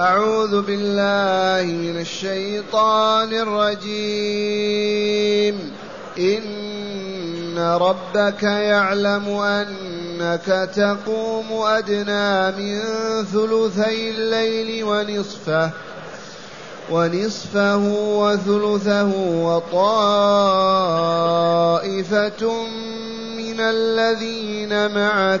أعوذ بالله من الشيطان الرجيم. إن ربك يعلم أنك تقوم أدنى من ثلثي الليل ونصفه ونصفه وثلثه وطائفة من الذين معك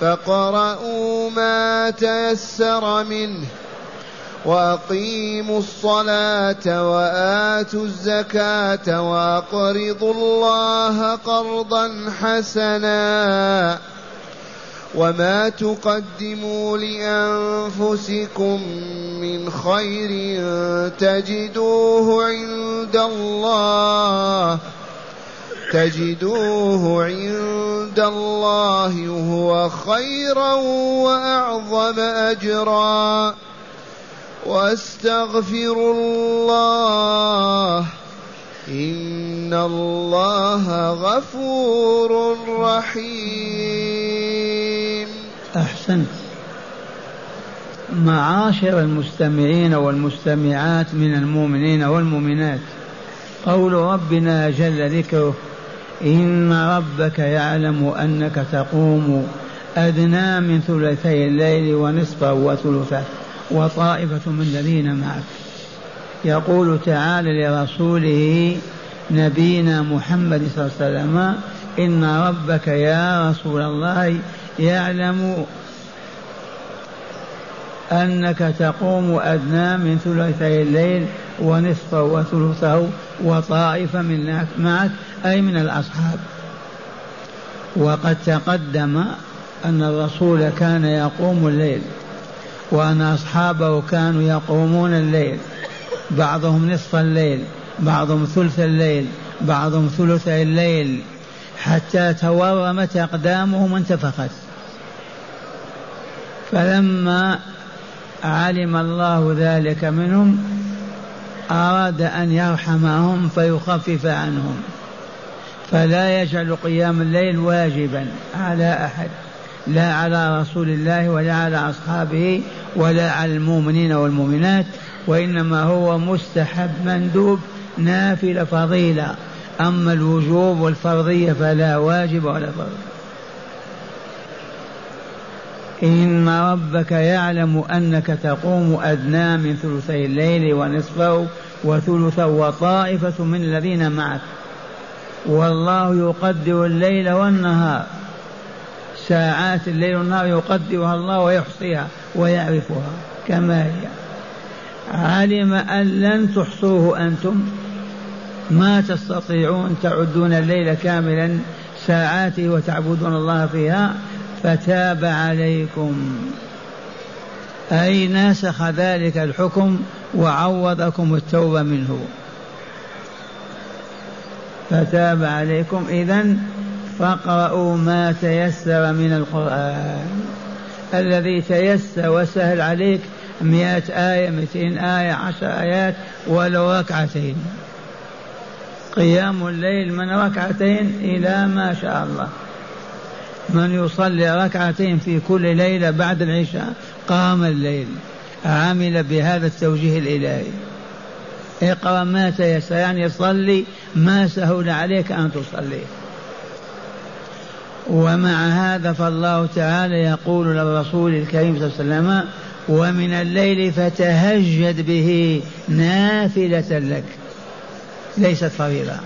فاقرؤوا ما تيسر منه وأقيموا الصلاة وآتوا الزكاة وأقرضوا الله قرضا حسنا وما تقدموا لأنفسكم من خير تجدوه عند الله تجدوه عند الله هو خيرا وأعظم أجرا. واستغفروا الله. إن الله غفور رحيم. أحسنت. معاشر المستمعين والمستمعات من المؤمنين والمؤمنات. قول ربنا جل ذكره إن ربك يعلم أنك تقوم. أدنى من ثلثي الليل ونصفه وثلثه وطائفة من الذين معك. يقول تعالى لرسوله نبينا محمد صلى الله عليه وسلم إن ربك يا رسول الله يعلم أنك تقوم أدنى من ثلثي الليل ونصفه وثلثه وطائفة من معك أي من الأصحاب. وقد تقدم أن الرسول كان يقوم الليل وأن أصحابه كانوا يقومون الليل. بعضهم نصف الليل بعضهم ثلث الليل بعضهم ثلث الليل حتى تورمت أقدامهم وانتفخت. فلما علم الله ذلك منهم أراد أن يرحمهم فيخفف عنهم فلا يجعل قيام الليل واجبا على أحد لا على رسول الله ولا على أصحابه ولا على المؤمنين والمؤمنات وإنما هو مستحب مندوب نافلة فضيلة. أما الوجوب والفرضية فلا واجب ولا فرض. إن ربك يعلم أنك تقوم أدنى من ثلثي الليل ونصفه وثلثه وطائفة من الذين معك. والله يقدر الليل والنهار. ساعات الليل والنهار يقدرها الله ويحصيها ويعرفها كما هي. علم أن لن تحصوه أنتم. ما تستطيعون تعدون الليل كاملا. ساعاته وتعبدون الله فيها. فتاب عليكم. أي ناسخ ذلك الحكم وعوضكم التوبة منه. فتاب عليكم. إذا فاقرأوا ما تيسر من القرآن. الذي تيسر وسهل عليك مئة آية مئتين آية عشر آيات ولو ركعتين. قيام الليل من ركعتين إلى ما شاء الله. من يصلي ركعتين في كل ليلة بعد العشاء قام الليل عمل بهذا التوجيه الإلهي. اقرأ ما تيسر يعني صلي ما سهل عليك أن تصلي. ومع هذا فالله تعالى يقول للرسول الكريم صلى الله عليه وسلم ومن الليل فتهجد به نافلة لك. ليست فريضة.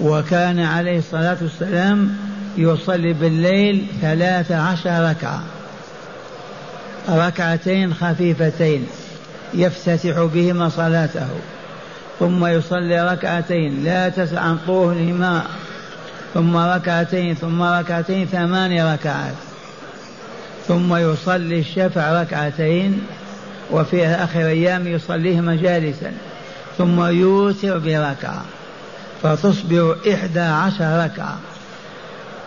وكان عليه الصلاة والسلام يصلي بالليل ثلاث عشر ركعة. ركعتين خفيفتين يفتتح بهما صلاته ثم يصلي ركعتين لا تسع عن طولهما ثم ركعتين ثم ركعتين ثماني ركعات ثم يصلي الشفع ركعتين وفي آخر أيام يصليهما جالسا ثم يوتر بركعة فتصبح إحدى عشر ركعة.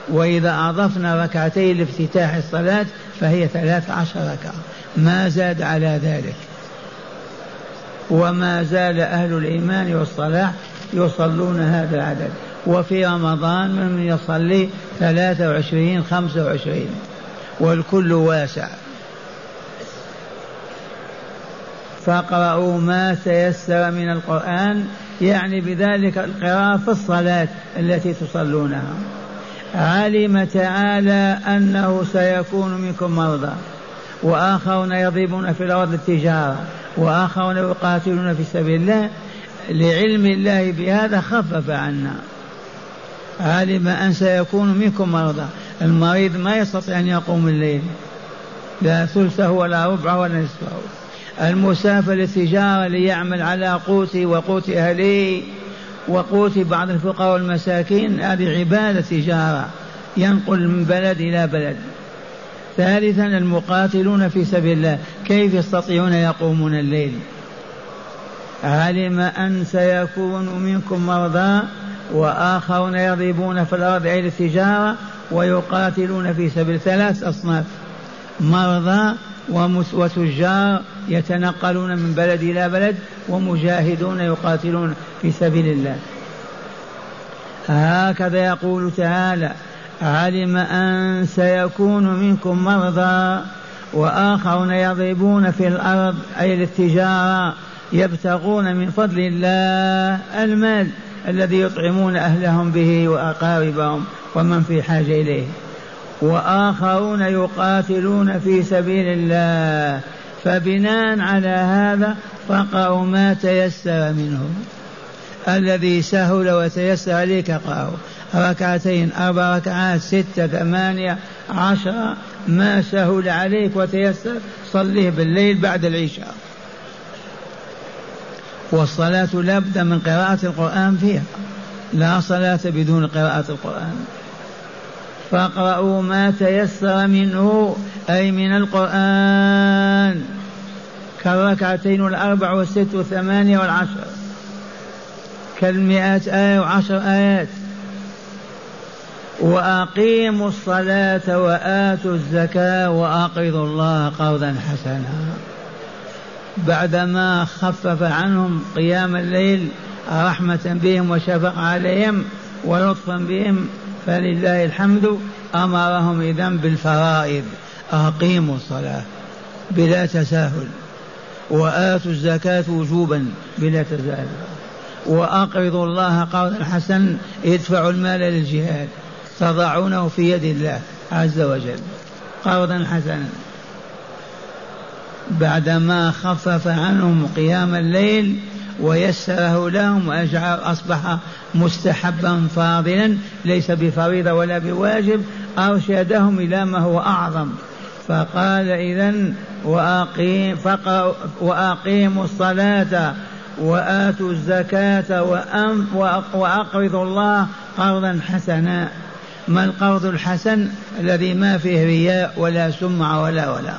وإذا أضفنا ركعتين لافتتاح الصلاة فهي ثلاث عشر ركعة. ما زاد على ذلك. وما زال أهل الإيمان والصلاح يصلون هذا العدد. وفي رمضان من يصلي ثلاثة وعشرين خمسة وعشرين. والكل واسع. فاقرأوا ما تيسر من القرآن يعني بذلك القراءة في الصلاة التي تصلونها. علم تعالى أنه سيكون منكم مرضى. وآخرون يضربون في الأرض التجارة وآخرون يقاتلون في سبيل الله. لعلم الله بهذا خفف عنا. علم أن سيكون منكم مرضى. المريض ما يستطيع أن يقوم الليل. لا ثلثه ولا ربعه ولا نصفه. المسافر للتجارة ليعمل على قوته وقوت أهله. وقوت بعض الفقراء والمساكين هذه عبادة تجارة ينقل من بلد إلى بلد. ثالثا المقاتلون في سبيل الله. كيف يستطيعون يقومون الليل؟ علم أن سيكون منكم مرضى وآخرون يضربون في الأرض أي التجارة ويقاتلون في سبيل ثلاث أصناف مرضى وتجار يتنقلون من بلد إلى بلد ومجاهدون يقاتلون في سبيل الله. هكذا يقول تعالى علم أن سيكون منكم مرضى وآخرون يضربون في الأرض أي التجارة يبتغون من فضل الله المال الذي يطعمون أهلهم به وأقاربهم ومن في حاجة إليه. وآخرون يقاتلون في سبيل الله فبناء على هذا فقروا ما تيسر منه الذي سهل وتيسر عليك اقرأه ركعتين أربع ركعات ستة ثمانية عشرة ما سهل عليك وتيسر صليه بالليل بعد العشاء. والصلاة لابد من قراءة القرآن فيها. لا صلاة بدون قراءة القرآن. فاقرأوا ما تيسر منه أي من القرآن. كالركعتين والأربع والست والثمانية والعشر. كالمئات آية وعشر آيات. وأقيموا الصلاة وآتوا الزكاة وأقرضوا الله قرضا حسنا. بعدما خفف عنهم قيام الليل رحمة بهم وشفق عليهم ولطفا بهم فلله الحمد أمرهم إذا بالفرائض أقيموا الصلاة بلا تساهل وآتوا الزكاة وجوبا بلا تساهل وأقرضوا الله قرضا حسنا ادفعوا المال للجهاد تضعونه في يد الله عز وجل قرضا حسنا. بعدما خفف عنهم قيام الليل ويسره لهم وأجعل أصبح مستحبا فاضلا ليس بفريضة ولا بواجب أرشدهم إلى ما هو أعظم. فقال إذا وأقيم وأقيموا الصلاة وآتوا الزكاة وأقرضوا الله قرضا حسنا. ما القرض الحسن الذي ما فيه رياء ولا سمعة ولا ولا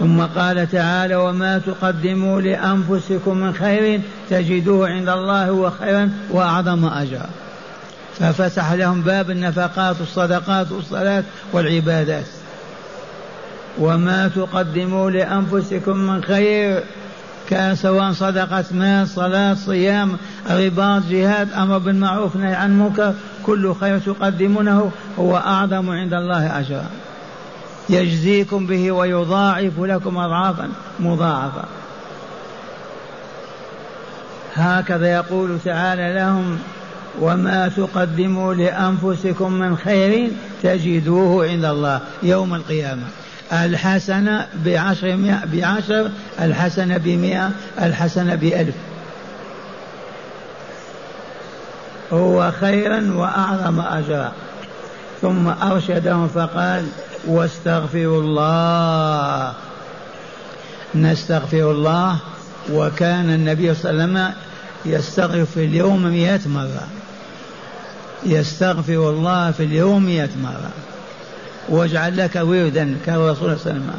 ثم قال تعالى وما تقدموا لأنفسكم من خير تجدوه عند الله هو خيرا وأعظم أجرا. ففتح لهم باب النفقات والصدقات والصلاة والعبادات. وما تقدموا لأنفسكم من خير كان سواء صدقة مال صلاة صيام رباط جهاد أمر بالمعروف نهي عن المنكر كل خير تقدمونه هو أعظم عند الله أجرا. يجزيكم به ويضاعف لكم أضعافا مضاعفة. هكذا يقول تعالى لهم وما تقدموا لأنفسكم من خير تجدوه عند الله يوم القيامة. الحسنة بعشر بعشر الحسنة بمئة الحسنة بألف. هو خيرا وأعظم أجرا. ثم أرشدهم فقال واستغفروا الله. نستغفر الله وكان النبي صلى الله عليه وسلم يستغفر في اليوم مئة مرة. يستغفر الله في اليوم مئة مرة. واجعل لك وردا كالرسول صلى الله عليه وسلم.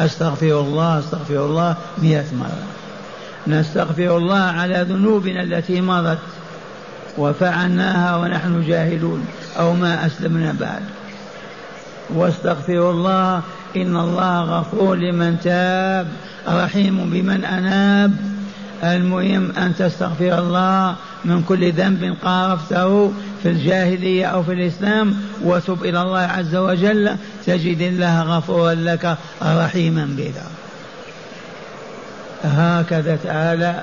أستغفر الله أستغفر الله مئة مرة. نستغفر الله على ذنوبنا التي مضت. وفعلناها ونحن جاهلون. أو ما أسلمنا بعد. واستغفر الله إن الله غفور لمن تاب رحيم بمن أناب. المهم أن تستغفر الله من كل ذنب قارفته في الجاهلية أو في الإسلام وتب إلى الله عز وجل تجد الله غفورا لك رحيما بك. هكذا تعالى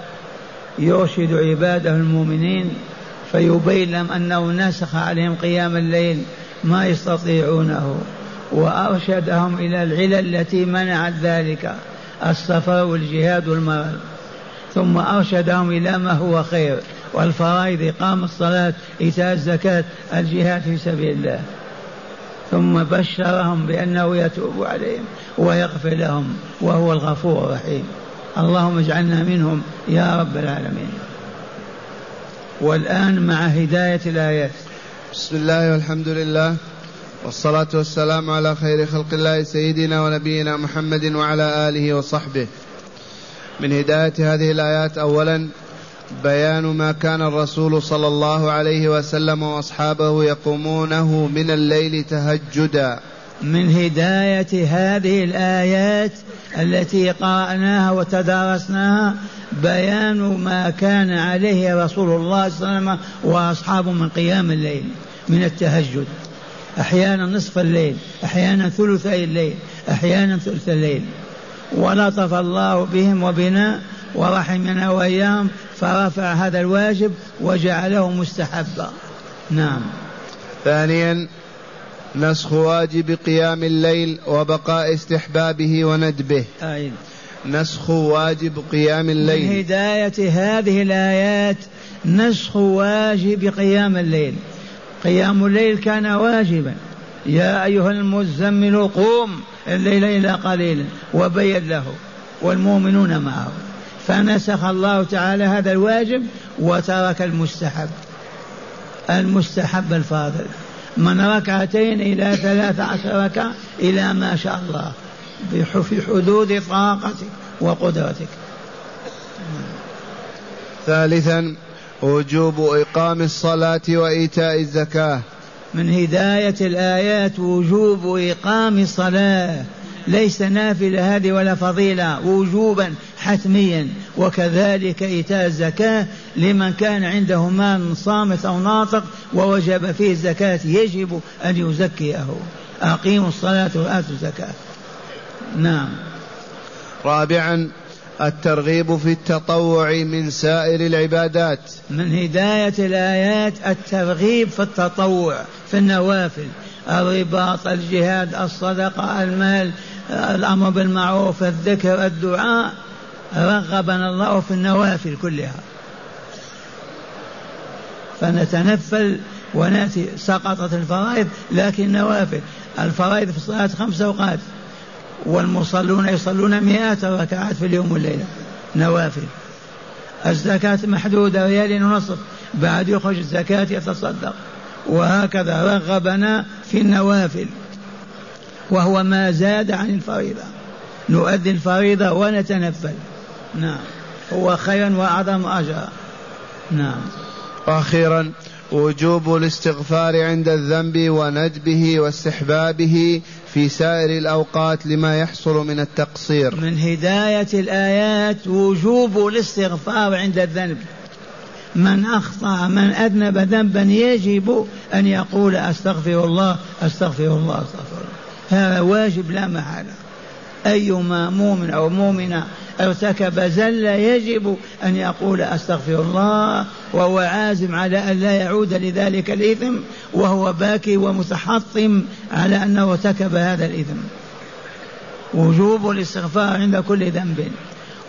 يرشد عباده المؤمنين فيبين لهم أنه نسخ عليهم قيام الليل. ما يستطيعونه وأرشدهم إلى العلل التي منعت ذلك السفر والجهاد والمرض ثم أرشدهم إلى ما هو خير والفرائض إقام الصلاة إيتاء الزكاة الجهاد في سبيل الله. ثم بشرهم بأنه يتوب عليهم ويغفر لهم وهو الغفور الرحيم. اللهم اجعلنا منهم يا رب العالمين. والآن مع هداية الآيات. بسم الله والحمد لله والصلاة والسلام على خير خلق الله سيدنا ونبينا محمد وعلى آله وصحبه. من هداية هذه الآيات أولا بيان ما كان الرسول صلى الله عليه وسلم وأصحابه يقومونه من الليل تهجدا. من هداية هذه الآيات التي قرأناها وتدارسناها بيان ما كان عليه رسول الله صلى الله عليه وسلم وأصحابه من قيام الليل. من التهجد. أحيانا نصف الليل أحيانا ثلثي الليل أحيانا ثلث الليل. ولطف الله بهم وبنا ورحمنا واياهم فرفع هذا الواجب وجعله مستحبا. نعم. ثانيا نسخ واجب قيام الليل وبقاء استحبابه وندبه. أين. نسخ واجب قيام الليل. من هداية هذه الآيات نسخ واجب قيام الليل. قيام الليل كان واجبا. يا أيها المزمل قوم الليل إلى قليل وبين له والمؤمنون معه. فنسخ الله تعالى هذا الواجب وترك المستحب. المستحب الفاضل. من ركعتين إلى ثلاث عشر ركعة إلى ما شاء الله. في حدود طاقتك وقدرتك. ثالثا وجوب إقام الصلاة وإيتاء الزكاة. من هداية الآيات وجوب إقام الصلاة. ليس نافلة هذه ولا فضيلة وجوبا حتميا. وكذلك إيتاء الزكاة لمن كان عنده مال صامت أو ناطق ووجب فيه الزكاة يجب أن يزكيه. أقيموا الصلاة وآتوا الزكاة. نعم. رابعا الترغيب في التطوع من سائر العبادات. من هداية الآيات الترغيب في التطوع في النوافل. الرباط الجهاد الصدقة المال الأمر بالمعروف الذكر الدعاء. رغبنا الله في النوافل كلها. فنتنفل ونأتي سقطت الفرائض لكن نوافل. الفرائض في الصلاة خمس أوقات. والمصلون يصلون مئات ركعات في اليوم والليلة. نوافل. الزكاة محدودة ريال ونصف. بعد يخرج الزكاة يتصدق. وهكذا رغبنا في النوافل. وهو ما زاد عن الفريضة. نؤدي الفريضة ونتنفل. نعم. هو خيرا وأعظم أجرا. نعم. وأخيرا وجوب الاستغفار عند الذنب وندبه واستحبابه في سائر الأوقات لما يحصل من التقصير. من هداية الآيات وجوب الاستغفار عند الذنب. من أخطأ من أذنب ذنبا يجب أن يقول أستغفر الله أستغفر الله أستغفر الله. هذا واجب لا محالة. أيما مؤمن أو مؤمنة ارتكب زلة يجب أن يقول أستغفر الله وهو عازم على أن لا يعود لذلك الإثم وهو باكي ومتحطم على أنه ارتكب هذا الإثم. وجوب الاستغفار عند كل ذنب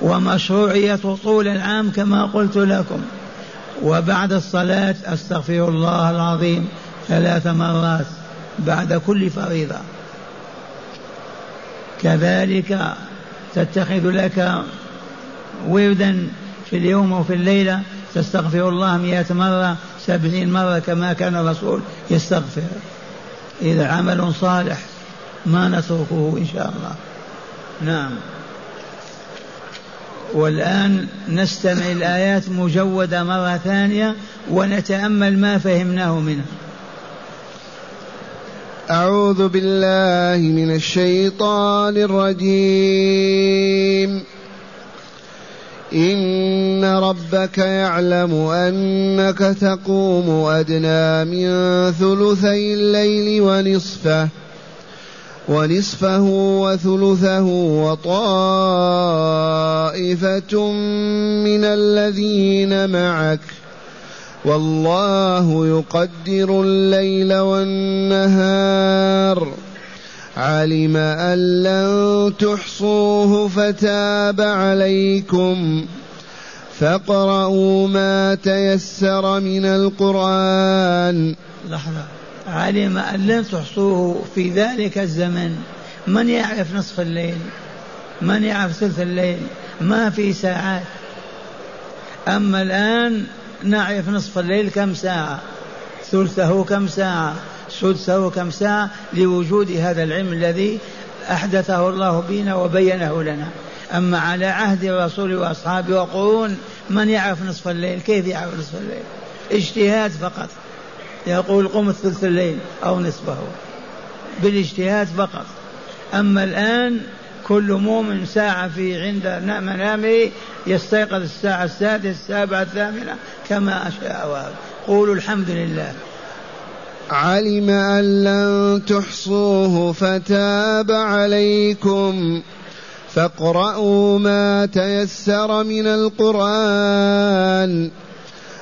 ومشروعية طول العام كما قلت لكم. وبعد الصلاة أستغفر الله العظيم ثلاث مرات بعد كل فريضة. كذلك تتخذ لك وردا في اليوم وفي الليلة. تستغفر الله مئة مرة سبعين مرة كما كان الرسول يستغفر. إذا عمل صالح ما نتركه إن شاء الله. نعم. والآن نستمع الآيات مجودة مرة ثانية ونتأمل ما فهمناه منها. أعوذ بالله من الشيطان الرجيم. إن ربك يعلم أنك تقوم أدنى من ثلثي الليل ونصفه ونصفه وثلثه وطائفة من الذين معك والله يقدر الليل والنهار. علم أن لن تحصوه فتاب عليكم. فاقرؤوا ما تيسر من القرآن. لحظة. علم أن لن تحصوه في ذلك الزمن. من يعرف نصف الليل؟ من يعرف ثلث الليل؟ ما في ساعات. أما الآن نعرف نصف الليل كم ساعة ثلثه كم ساعة سدسه كم ساعة لوجود هذا العلم الذي أحدثه الله بنا وبينه لنا. أما على عهد الرسول وأصحابه وقرون من يعرف نصف الليل؟ كيف يعرف نصف الليل؟ اجتهاد فقط. يقول قم ثلث الليل أو نصفه. بالإجتهاد فقط. أما الآن كل مؤمن ساعة في عند منامه يستيقظ الساعة السادسة السابعة الثامنة كما شاء قولوا الحمد لله. علم أن لن تحصوه فتاب عليكم. فاقرأوا ما تيسر من القرآن.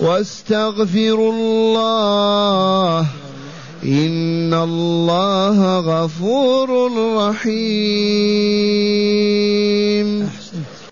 واستغفروا الله. إن الله غفور رحيم.